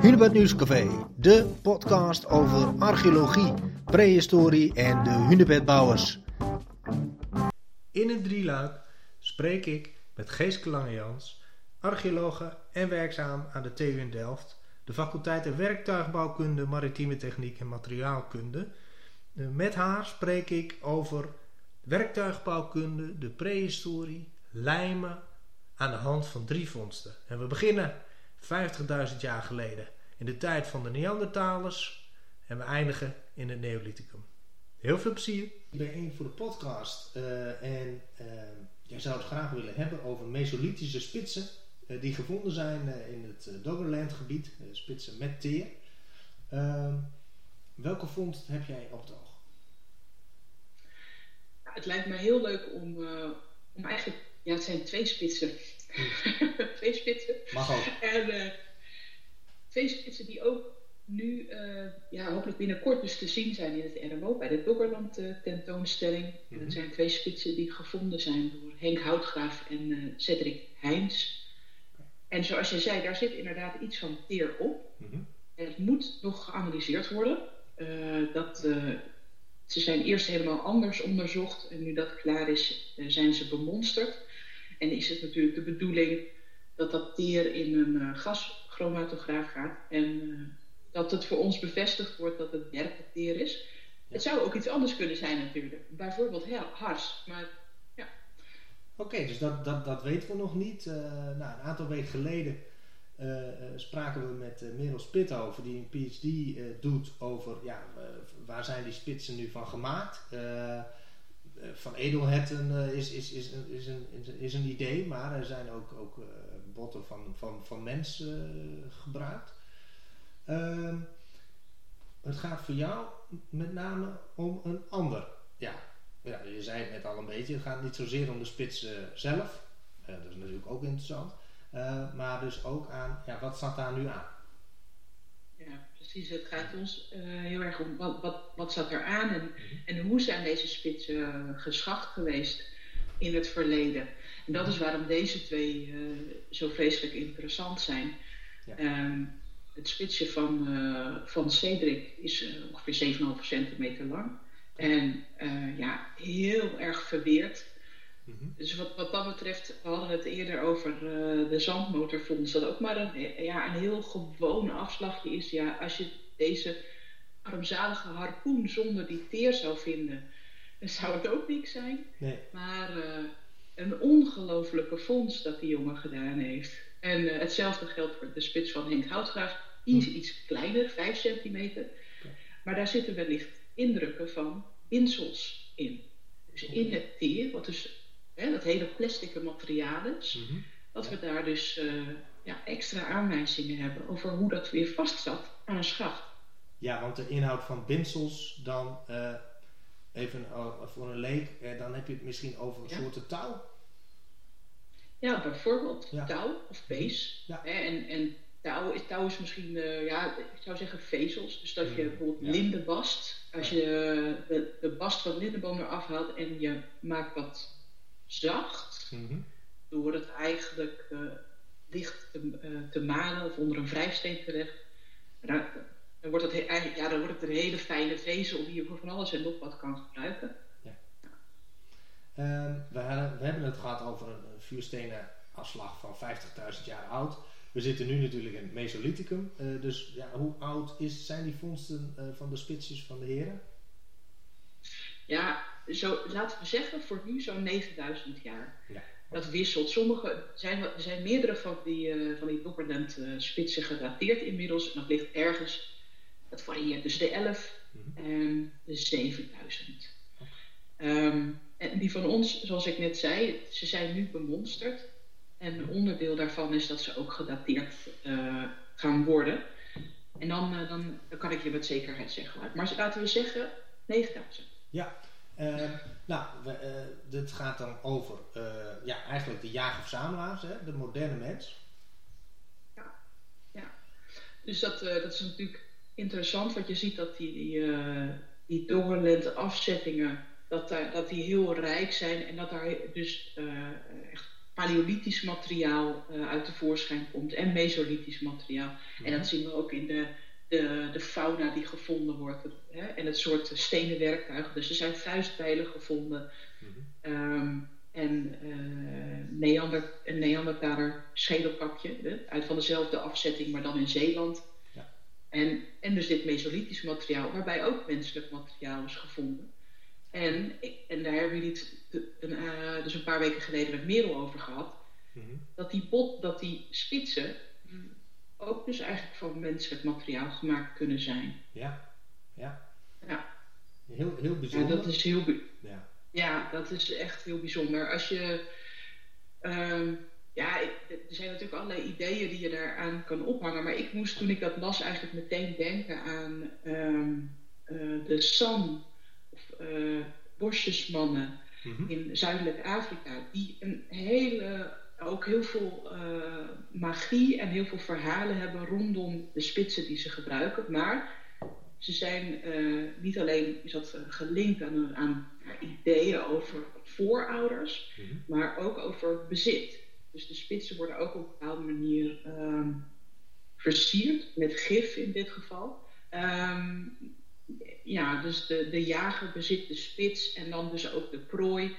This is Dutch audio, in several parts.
Hunebed Nieuwscafé, de podcast over archeologie, prehistorie en de hunebedbouwers. In het drieluik spreek ik met Geeske Langejans, archeologe en werkzaam aan de TU in Delft, de faculteiten Werktuigbouwkunde, Maritieme Techniek en Materiaalkunde. Eh, met haar spreek ik over werktuigbouwkunde, de prehistorie, lijmen aan de hand van drie vondsten. En we beginnen 50.000 jaar geleden in de tijd van de Neandertalers en we eindigen in het Neolithicum. Heel veel plezier. Ik ben één voor de podcast uh, en uh, jij zou het graag willen hebben over mesolithische spitsen uh, die gevonden zijn in het Doggerland gebied, spitsen met teer. Ehm, welke vondst heb jij op het oog? het lijkt me heel leuk om, om eigenlijk, ja het zijn twee spitsen. twee spitsen. Mag ook. En twee spitsen die ook nu uh, ja, hopelijk binnenkort dus te zien zijn in het RMO bij de Doggerland uh, tentoonstelling. Mm -hmm. Dat zijn twee spitsen die gevonden zijn door Henk Houtgraaf en Cedric Heijns. En zoals je zei, daar zit inderdaad iets van teer op. Mm -hmm. En het moet nog geanalyseerd worden. dat, ze zijn eerst helemaal anders onderzocht en nu dat klaar is, zijn ze bemonsterd. En is het natuurlijk de bedoeling dat dat teer in een gaschromatograaf gaat en dat het voor ons bevestigd wordt dat het teer is. Ja. Het zou ook iets anders kunnen zijn natuurlijk. Bijvoorbeeld hars. Maar ja. Oké, okay, dus dat, dat, dat weten we nog niet. Uh, nou, een aantal weken geleden uh, spraken we met uh, Merel Spithover, die een PhD doet over ja, waar zijn die spitsen nu van gemaakt. Van edelherten is, is, is, is, een, is een idee, maar er zijn ook, ook botten van, van, van mensen gebruikt. Uh, het gaat voor jou met name om een ander. Ja, ja, je zei het net al een beetje. Het gaat niet zozeer om de spits zelf. Dat is natuurlijk ook interessant. Maar dus ook aan, ja, wat staat daar nu aan? Ja, precies. Het gaat ons heel erg om wat, wat, wat zat er aan en, en hoe zijn deze spitsen geschacht geweest in het verleden. En dat is waarom deze twee zo vreselijk interessant zijn. Ja. Um, het spitsje van, uh, van Cedric is uh, ongeveer 7,5 centimeter lang. En uh, ja, heel erg verweerd. -hmm. Dus wat, wat dat betreft, we hadden het eerder over de zandmotorfonds, dat ook maar een, ja, een heel gewoon afslagje is. Ja, als je deze armzalige harpoen zonder die teer zou vinden, dan zou het ook niks zijn. Nee. Maar een ongelofelijke fonds dat die jongen gedaan heeft. En uh, hetzelfde geldt voor de spits van Henk Houtgraaf. Die is iets kleiner, 5 centimeter. Maar daar zitten wellicht indrukken van insels in. Dus in het teer, wat dus hè, dat hele plastic mm -hmm. dat we daar dus uh, ja, extra aanwijzingen hebben over hoe dat weer vastzat aan een schacht. Ja, want de inhoud van binsels dan, uh, even uh, voor een leek, dan heb je het misschien over een ja. soort touw. Ja, bijvoorbeeld ja. touw of pees. Ja. En, en touw, touw is misschien, uh, ja, ik zou zeggen vezels. Dus dat je bijvoorbeeld ja. linde bast. Als je de, de bast van lindeboom eraf haalt en je maakt wat zacht. Mm -hmm. Door het eigenlijk uh, licht te, uh, te malen of onder een wrijfsteen te leggen. Dan, dan, wordt het eigenlijk, ja, dan wordt het een hele fijne vezel die je voor van alles en nog wat kan gebruiken. Ja. Um, we, hadden, we hebben het gehad over een vuurstenen afslag van 50.000 jaar oud. We zitten nu natuurlijk in het Mesolithicum. Uh, dus ja, hoe oud is, zijn die vondsten van de spitsjes van de heren? Ja, zo, laten we zeggen voor nu zo'n 9000 jaar. Ja. Dat wisselt. Sommige zijn, er zijn meerdere van die, uh, van die Doggerland spitsen gedateerd inmiddels. En dat ligt ergens, dat varieert tussen de 11 mm -hmm. en de 7000. Okay. Um, en die van ons, zoals ik net zei, ze zijn nu bemonsterd. En een onderdeel daarvan is dat ze ook gedateerd uh, gaan worden. En dan, uh, dan, dan, kan ik je met zekerheid zeggen. Maar laten we zeggen 9000. Ja, uh, nou, we, dit gaat dan over ja, eigenlijk de jager-verzamelaars, de moderne mens. Ja, ja. dus dat, dat is natuurlijk interessant, want je ziet dat die, die, die Doggerland afzettingen, dat, dat die heel rijk zijn en dat daar dus echt paleolithisch materiaal uh, uit tevoorschijn komt en mesolithisch materiaal. En dat zien we ook in de, de, de fauna die gevonden wordt hè, en het soort stenen werktuigen. Dus er zijn vuistbijlen gevonden. Mm en uh, Neander, een Neandertaler schedelkapje, hè, uit van dezelfde afzetting, maar dan in Zeeland. Ja. En, en dus dit mesolithisch materiaal, waarbij ook menselijk materiaal is gevonden. En, en daar hebben we het een, uh, dus een paar weken geleden met Merel over gehad. Mhm. Dat die bot, dat die spitsen ook dus eigenlijk van menselijk materiaal gemaakt kunnen zijn. Ja, ja. Ja. Heel, heel bijzonder. Ja, dat is heel... Ja. ja, dat is echt heel bijzonder. Als je... Um, ja, er zijn natuurlijk allerlei ideeën die je daaraan kan ophangen. Maar ik moest toen ik dat las eigenlijk meteen denken aan um, uh, de San of uh, bosjesmannen mhm. in Zuidelijk Afrika. Die een hele ook heel veel uh, magie en heel veel verhalen hebben rondom de spitsen die ze gebruiken. Maar ze zijn uh, niet alleen is dat, uh, gelinkt aan, aan, ideeën over voorouders, mm -hmm. maar ook over bezit. Dus de spitsen worden ook op een bepaalde manier um, versierd, met gif in dit geval. Um, ja, dus de, de jager bezit de spits en dan dus ook de prooi.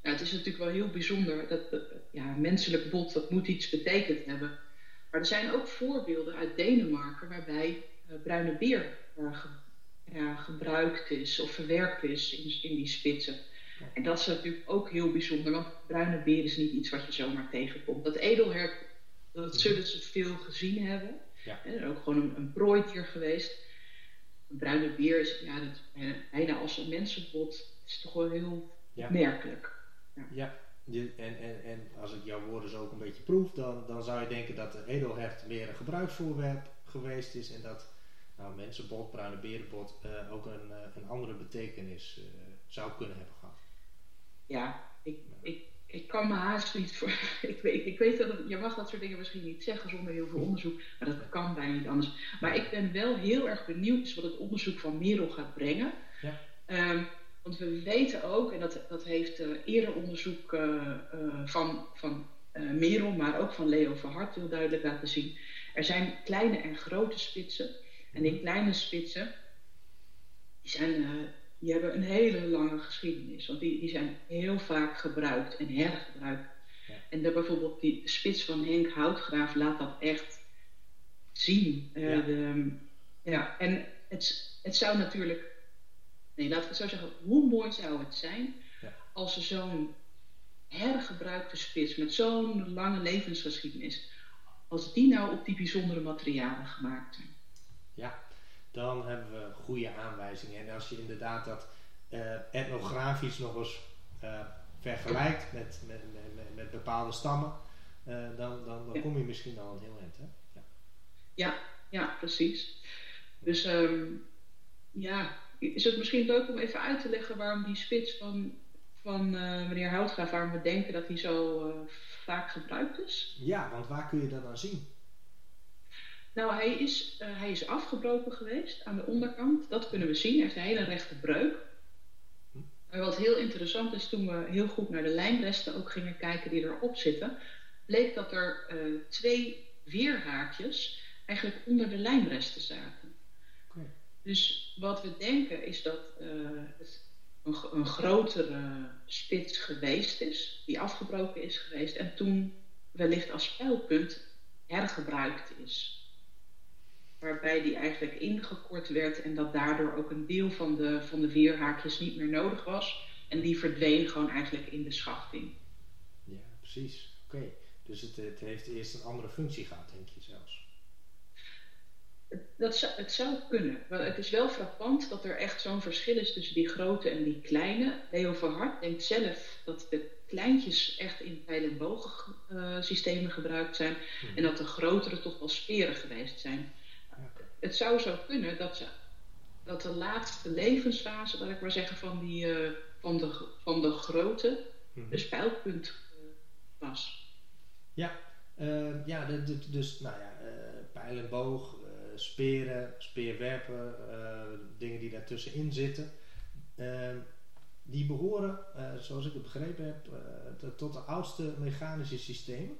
Het is natuurlijk wel heel bijzonder. Dat, ja, menselijk bot, dat moet iets betekend hebben. Maar er zijn ook voorbeelden uit Denemarken waarbij uh, bruine beer uh, ge, ja, gebruikt is of verwerkt is in, in die spitsen. En dat is natuurlijk ook heel bijzonder, want bruine beer is niet iets wat je zomaar tegenkomt. Dat edelhert, dat mhm. zullen ze veel gezien hebben. Ja. Er is ook gewoon een, een prooidier geweest. Een bruine beer is ja, dat, bijna als een mensenbot. is toch wel heel ja. merkelijk. Ja, je, en, en, en als ik jouw woorden zo ook een beetje proef, dan, dan zou je denken dat de edelhert meer een gebruiksvoorwerp geweest is en dat nou, mensenbot, bruine berenbot uh, ook een, uh, een andere betekenis uh, zou kunnen hebben gehad. Ja, ik, ik, ik kan me haast niet voor. ik, weet, ik weet dat het, je mag dat soort dingen misschien niet zeggen zonder heel veel onderzoek, maar dat kan bijna niet anders. Maar ik ben wel heel erg benieuwd wat het onderzoek van Merel gaat brengen. Ja. Um, want we weten ook, en dat, dat heeft uh, eerder onderzoek uh, uh, van, van Merel, maar ook van Leo Verhart heel duidelijk laten zien. Er zijn kleine en grote spitsen. En die kleine spitsen, die, zijn, die hebben een hele lange geschiedenis. Want die, die zijn heel vaak gebruikt en hergebruikt. Ja. En de, bijvoorbeeld die spits van Henk Houtgraaf laat dat echt zien. Ja. De, ja, en het, het zou natuurlijk Nee, laten we het zo zeggen. Hoe mooi zou het zijn ja. als er zo'n hergebruikte spits met zo'n lange levensgeschiedenis, als die nou op die bijzondere materialen gemaakt zijn. Ja, dan hebben we goede aanwijzingen. En als je inderdaad dat uh, etnografisch nog eens uh, vergelijkt met, met, met, met, bepaalde stammen, uh, dan, dan, dan kom je misschien al een heel eind. Hè? Ja. ja, ja, precies. Dus um, ja, is het misschien leuk om even uit te leggen waarom die spits van, van uh, meneer Houtgraaf, waarom we denken dat hij zo uh, vaak gebruikt is? Ja, want waar kun je dat dan zien? Nou, hij is, uh, hij is afgebroken geweest aan de onderkant. Dat kunnen we zien. Hij heeft een hele rechte breuk. Hm. Maar wat heel interessant is, toen we heel goed naar de lijnresten ook gingen kijken die erop zitten, bleek dat er twee weerhaakjes eigenlijk onder de lijnresten zaten. Dus wat we denken is dat uh, het een, een, grotere spits geweest is, die afgebroken is geweest en toen wellicht als pijlpunt hergebruikt is. Waarbij die eigenlijk ingekort werd en dat daardoor ook een deel van de, van de weerhaakjes niet meer nodig was. En die verdween gewoon eigenlijk in de schachting. Ja, precies. Oké. Dus het, het heeft eerst een andere functie gehad, denk je zelfs? Dat zou, het zou kunnen. Maar het is wel frappant dat er echt zo'n verschil is tussen die grote en die kleine. Leo Verhart denkt zelf dat de kleintjes echt in pijl- en boogsystemen uh, gebruikt zijn. Hmm. En dat de grotere toch wel speren geweest zijn. Het zou zo kunnen dat, ze, dat de laatste levensfase, laat ik maar zeggen, van, die, uh, van, de, van de grote hmm. de spijlpunt uh, was. Ja, ja de, de, dus nou ja, pijl en boog, speren, speerwerpen, uh, dingen die daartussenin zitten. Uh, die behoren, zoals ik het begrepen heb, tot de oudste mechanische systemen.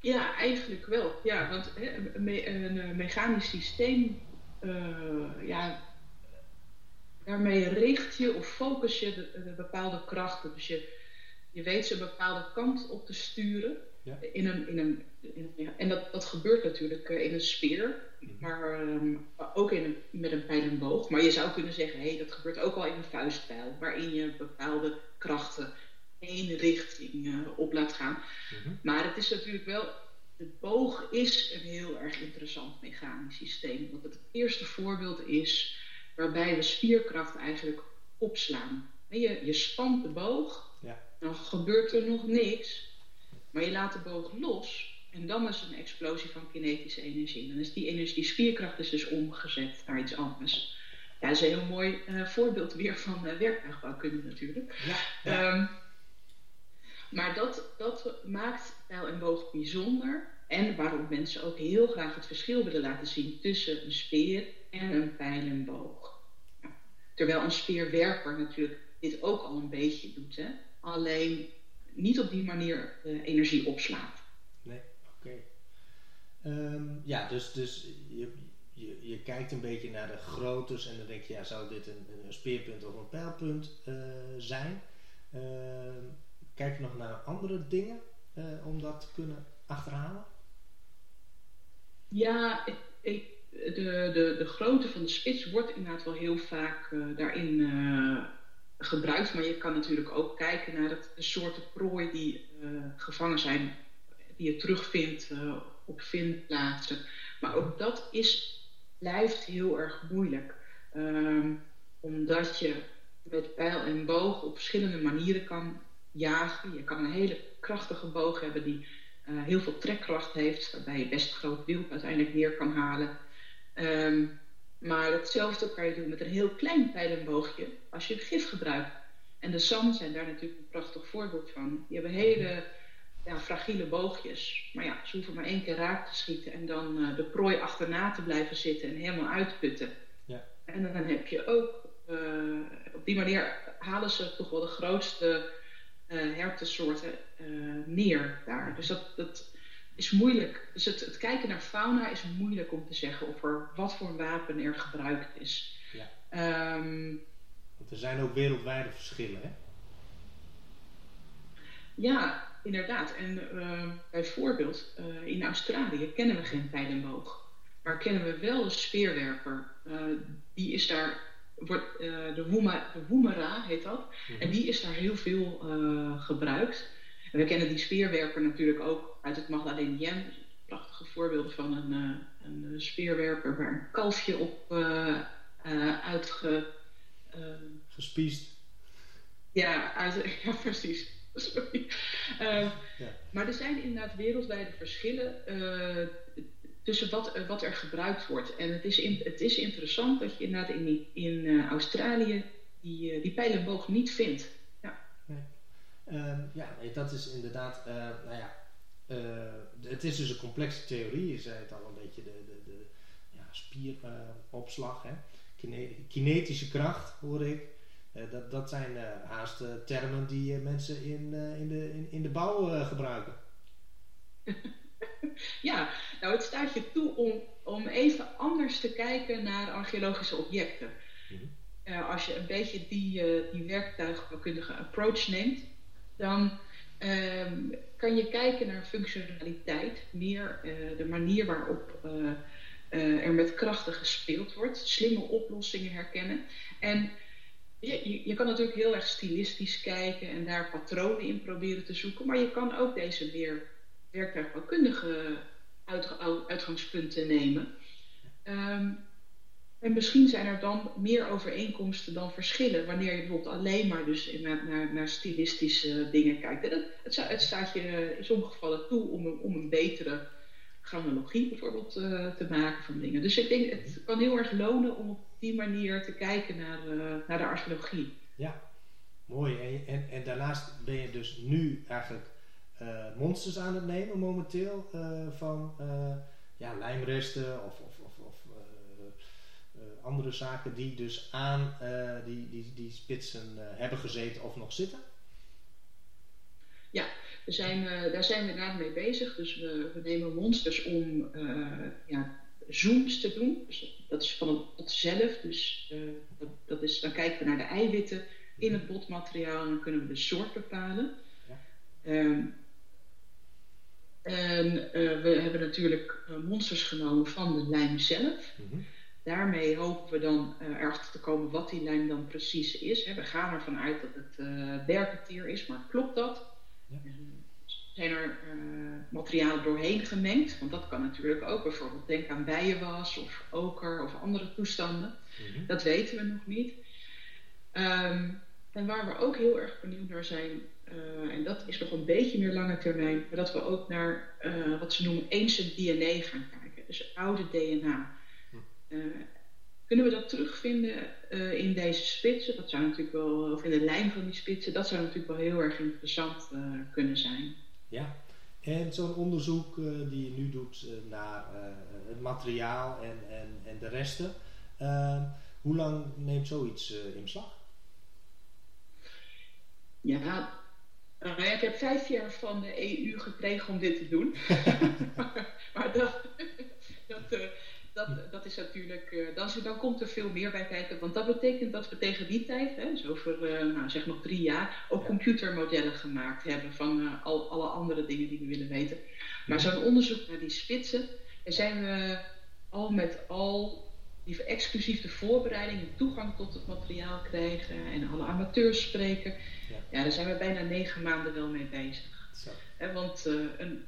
Ja, eigenlijk wel. Ja, want een, mechanisch systeem, ja, daarmee richt je of focus je de, bepaalde krachten. Dus je, je weet ze een bepaalde kant op te sturen. Ja. In een, in een, en dat, dat gebeurt natuurlijk eh, in een speer, mhm. maar ehm, ook in een, met een pijl en boog. Maar je zou kunnen zeggen, hé, hey, dat gebeurt ook al in een vuistpijl, waarin je bepaalde krachten één richting uh, op laat gaan. Mhm. Maar het is natuurlijk wel, de boog is een heel erg interessant mechanisch systeem. Want het eerste voorbeeld is waarbij we spierkracht eigenlijk opslaan. Je, je spant de boog, ja. dan gebeurt er nog niks, maar je laat de boog los en dan is een explosie van kinetische energie. Dan is die, energie, die spierkracht is dus omgezet naar iets anders. Ja, dat is een heel mooi uh, voorbeeld weer van uh, werktuigbouwkunde natuurlijk. Ja, ehm, maar dat, dat maakt pijl en boog bijzonder. En waarom mensen ook heel graag het verschil willen laten zien tussen een speer en een pijl en boog. Terwijl een speerwerper natuurlijk dit ook al een beetje doet. Hè? Alleen niet op die manier uh, energie opslaat. Ehm, ja, dus, dus je, je, je, kijkt een beetje naar de groottes en dan denk je, ja, zou dit een, een speerpunt of een pijlpunt uh, zijn? Uh, kijk je nog naar andere dingen uh, om dat te kunnen achterhalen? Ja, ik, ik de, de, de grootte van de spits wordt inderdaad wel heel vaak uh, daarin gebruikt. Maar je kan natuurlijk ook kijken naar het, de soorten prooi die gevangen zijn, die je terugvindt op vindplaatsen. Maar ook dat is, blijft heel erg moeilijk. Um, omdat je met pijl en boog op verschillende manieren kan jagen. Je kan een hele krachtige boog hebben die heel veel trekkracht heeft, waarbij je best groot wild uiteindelijk neer kan halen. Um, maar hetzelfde kan je doen met een heel klein pijlenboogje als je gif gebruikt. En de SAM zijn daar natuurlijk een prachtig voorbeeld van. Die hebben hele ja, fragiele boogjes. Maar ja, ze hoeven maar één keer raak te schieten en dan uh, de prooi achterna te blijven zitten en helemaal uitputten. Ja. En dan heb je ook, uh, op die manier halen ze toch wel de grootste uh, hertensoorten neer daar. Dus dat, dat, is moeilijk. Dus het, het, kijken naar fauna is moeilijk om te zeggen of er wat voor een wapen er gebruikt is. Ja. Um, Want er zijn ook wereldwijde verschillen, hè? Ja, inderdaad. En uh, bijvoorbeeld uh, in Australië kennen we geen pijlenboog. Maar kennen we wel een speerwerper. Uh, die is daar, wordt, de, Woema, de Woemera heet dat. Mm -hmm. En die is daar heel veel gebruikt. En we kennen die speerwerper natuurlijk ook uit het Magdalenium. Prachtige voorbeelden van een, een speerwerper waar een kalfje op uitge... Gespiest. Ja, uit, ja, precies. Sorry. Ja. Maar er zijn inderdaad wereldwijde verschillen tussen wat, wat er gebruikt wordt. En het is, in, het is interessant dat je inderdaad in, in Australië die, die pijlenboog niet vindt. Um, ja, nee, dat is inderdaad, nou ja, het is dus een complexe theorie. Je zei het al een beetje, de, de, de ja, spieropslag, Kine kinetische kracht hoor ik. Dat, dat zijn haast termen die mensen in, in, de, in, in de bouw gebruiken. ja, nou het staat je toe om, om even anders te kijken naar archeologische objecten. Mm -hmm. als je een beetje die, die werktuigkundige approach neemt, dan um, kan je kijken naar functionaliteit, meer uh, de manier waarop er met krachten gespeeld wordt, slimme oplossingen herkennen. En je, je, kan natuurlijk heel erg stilistisch kijken en daar patronen in proberen te zoeken, maar je kan ook deze meer werktuigbouwkundige uit, uitgangspunten nemen. Um, en misschien zijn er dan meer overeenkomsten dan verschillen wanneer je bijvoorbeeld alleen maar dus naar, naar, naar stilistische dingen kijkt. het, het, staat je in sommige gevallen toe om om een betere chronologie bijvoorbeeld uh, te maken van dingen. Dus ik denk het kan heel erg lonen om op die manier te kijken naar, uh, naar de archeologie. Ja, mooi. En, en, en, daarnaast ben je dus nu eigenlijk uh, monsters aan het nemen momenteel van ja, lijmresten of, of andere zaken die dus aan die, die, die spitsen hebben gezeten of nog zitten? Ja, we zijn, daar zijn we inderdaad mee bezig. Dus we, we nemen monsters om ja, zooms te doen. Dus dat is van het bot zelf. Dus dat, dat, is, dan kijken we naar de eiwitten in het botmateriaal en dan kunnen we de soort bepalen. Ja. Ehm, en eh, we hebben natuurlijk uh, monsters genomen van de lijm zelf. Mhm. Daarmee hopen we dan uh, erachter te komen wat die lijm dan precies is. Hè. We gaan ervan uit dat het berkentier is, maar klopt dat? Ja. Zijn er materialen doorheen gemengd? Want dat kan natuurlijk ook. Bijvoorbeeld denk aan bijenwas of oker of andere toestanden. Mhm. Dat weten we nog niet. Um, en waar we ook heel erg benieuwd naar zijn, uh, en dat is nog een beetje meer lange termijn, maar dat we ook naar uh, wat ze noemen ancient DNA gaan kijken, dus oude DNA. Uh, hm. Kunnen we dat terugvinden in deze spitsen? Dat zou natuurlijk wel, of in de lijn van die spitsen, dat zou natuurlijk wel heel erg interessant kunnen zijn. Ja, en zo'n onderzoek die je nu doet naar het materiaal en, en, en de resten, hoe lang neemt zoiets in beslag? Ja, ik heb vijf jaar van de EU gekregen om dit te doen. maar dat, dat, dat, dat is natuurlijk, uh, dan, dan komt er veel meer bij kijken. Want dat betekent dat we tegen die tijd, hè, dus over nou, zeg nog drie jaar, ook computermodellen gemaakt hebben van al, alle andere dingen die we willen weten. Maar zo'n onderzoek naar die spitsen, daar zijn we al met al die exclusief de voorbereiding en toegang tot het materiaal krijgen en alle amateurs spreken. Ja. ja, daar zijn we bijna negen maanden wel mee bezig. Zo. want een,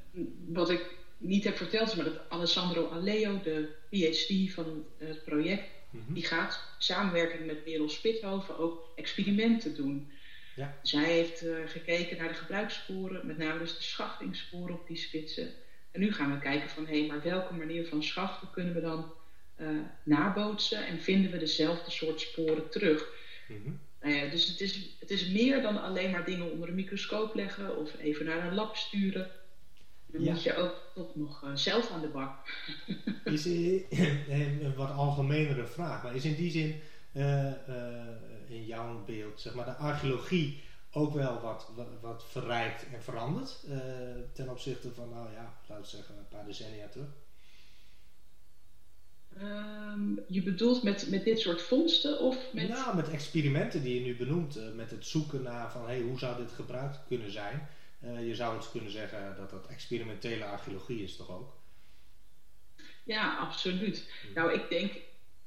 wat ik niet heb verteld maar dat Alessandro Aleo, de PhD van het project, mm die gaat samenwerking met Merel Spithoven ook experimenten doen. Ja. Zij heeft uh, gekeken naar de gebruikssporen, met name dus de schachtingssporen op die spitsen. En nu gaan we kijken van hé, hey, maar welke manier van schachten kunnen we dan uh, nabootsen en vinden we dezelfde soort sporen terug? Mm nou dus het is, het is meer dan alleen maar dingen onder een microscoop leggen of even naar een lab sturen. Dan moet je ook toch nog uh, zelf aan de bak. is een wat algemenere vraag, maar is in die zin uh, uh, in jouw beeld, zeg maar, de archeologie ook wel wat, wat, wat verrijkt en veranderd ten opzichte van, nou ja, laten we zeggen, een paar decennia terug? Ehm, je bedoelt met, met dit soort vondsten of met... Nou, met experimenten die je nu benoemt. Met het zoeken naar van hey, hoe zou dit gebruikt kunnen zijn. Uh, je zou het kunnen zeggen dat dat experimentele archeologie is toch ook? Ja, absoluut. Hmm. Nou, ik denk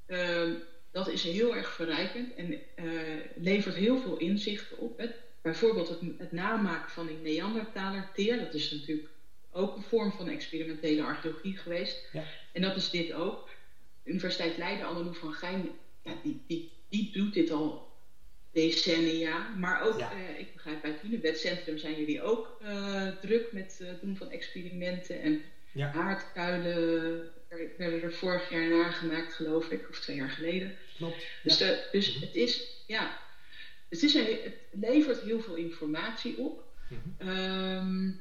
uh, dat is heel erg verrijkend en eh, levert heel veel inzichten op. Hè. Bijvoorbeeld het, het, namaken van die Neandertaler teer. Dat is natuurlijk ook een vorm van experimentele archeologie geweest. Ja. En dat is dit ook. Universiteit Leiden, Anneloe van Gijn, ja, die, die, die doet dit al decennia. Maar ook, uh, ik begrijp, bij het Hunebedcentrum zijn jullie ook uh, druk met het uh, doen van experimenten. En ja. haardkuilen werden er vorig jaar nagemaakt, geloof ik, of twee jaar geleden. Klopt. Dus, ja. dus mhm. het is, ja, het, is een, het levert heel veel informatie op. Mm um,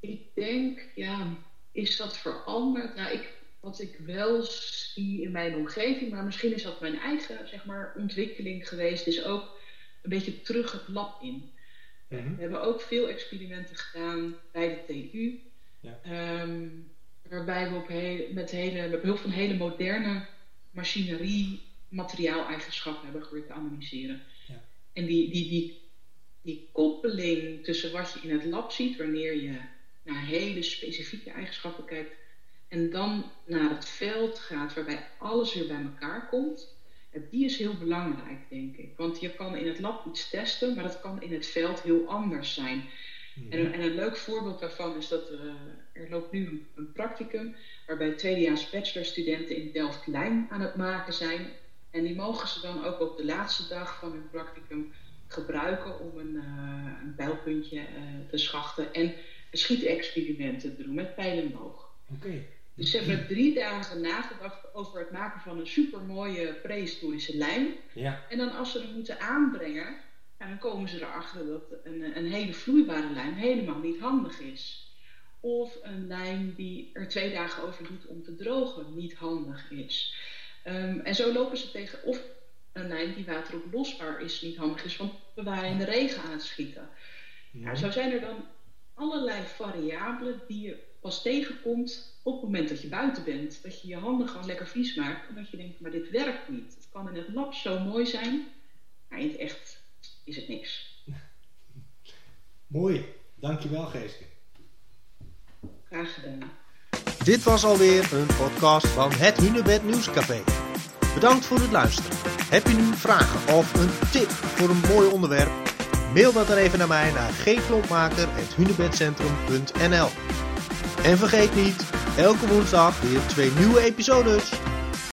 ik denk, ja, is dat veranderd? Nou, ik, wat ik wel zie in mijn omgeving, maar misschien is dat mijn eigen zeg maar, ontwikkeling geweest, is ook een beetje terug het lab in. Mhm. We hebben ook veel experimenten gedaan bij de TU, ja. um, waarbij we op met, hele, met behulp van hele moderne machinerie materiaaleigenschappen hebben geprobeerd te analyseren. Ja. En die, die, die, die koppeling tussen wat je in het lab ziet, wanneer je naar hele specifieke eigenschappen kijkt, en dan naar het veld gaat waarbij alles weer bij elkaar komt, die is heel belangrijk, denk ik. Want je kan in het lab iets testen, maar dat kan in het veld heel anders zijn. Mhm. En, en, een leuk voorbeeld daarvan is dat uh, er loopt nu een, practicum waarbij tweedejaars bachelorstudenten in Delft Lijn aan het maken zijn. En die mogen ze dan ook op de laatste dag van hun practicum gebruiken om een, uh, een pijlpuntje uh, te schachten en schietexperimenten te doen met pijl en boog. Dus ze hebben drie dagen nagedacht over het maken van een supermooie prehistorische lijn. Ja. En dan als ze hem moeten aanbrengen, dan komen ze erachter dat een, een hele vloeibare lijn helemaal niet handig is. Of een lijn die er twee dagen over doet om te drogen niet handig is. Ehm, en zo lopen ze tegen of een lijn die wateroplosbaar is niet handig is, want we waren in de regen aan het schieten. Ja. zo zijn er dan allerlei variabelen die je pas tegenkomt op het moment dat je buiten bent. Dat je je handen gewoon lekker vies maakt en dat je denkt, maar dit werkt niet. Het kan in het lab zo mooi zijn, maar in het echt is het niks. Mooi, dankjewel Geeske. Graag gedaan. Dit was alweer een podcast van het Hunebed Nieuwscafé. Bedankt voor het luisteren. Heb je nu vragen of een tip voor een mooi onderwerp? Mail dat er even naar mij naar gklompmaker.hunebedcentrum.nl En vergeet niet, elke woensdag weer twee nieuwe episodes.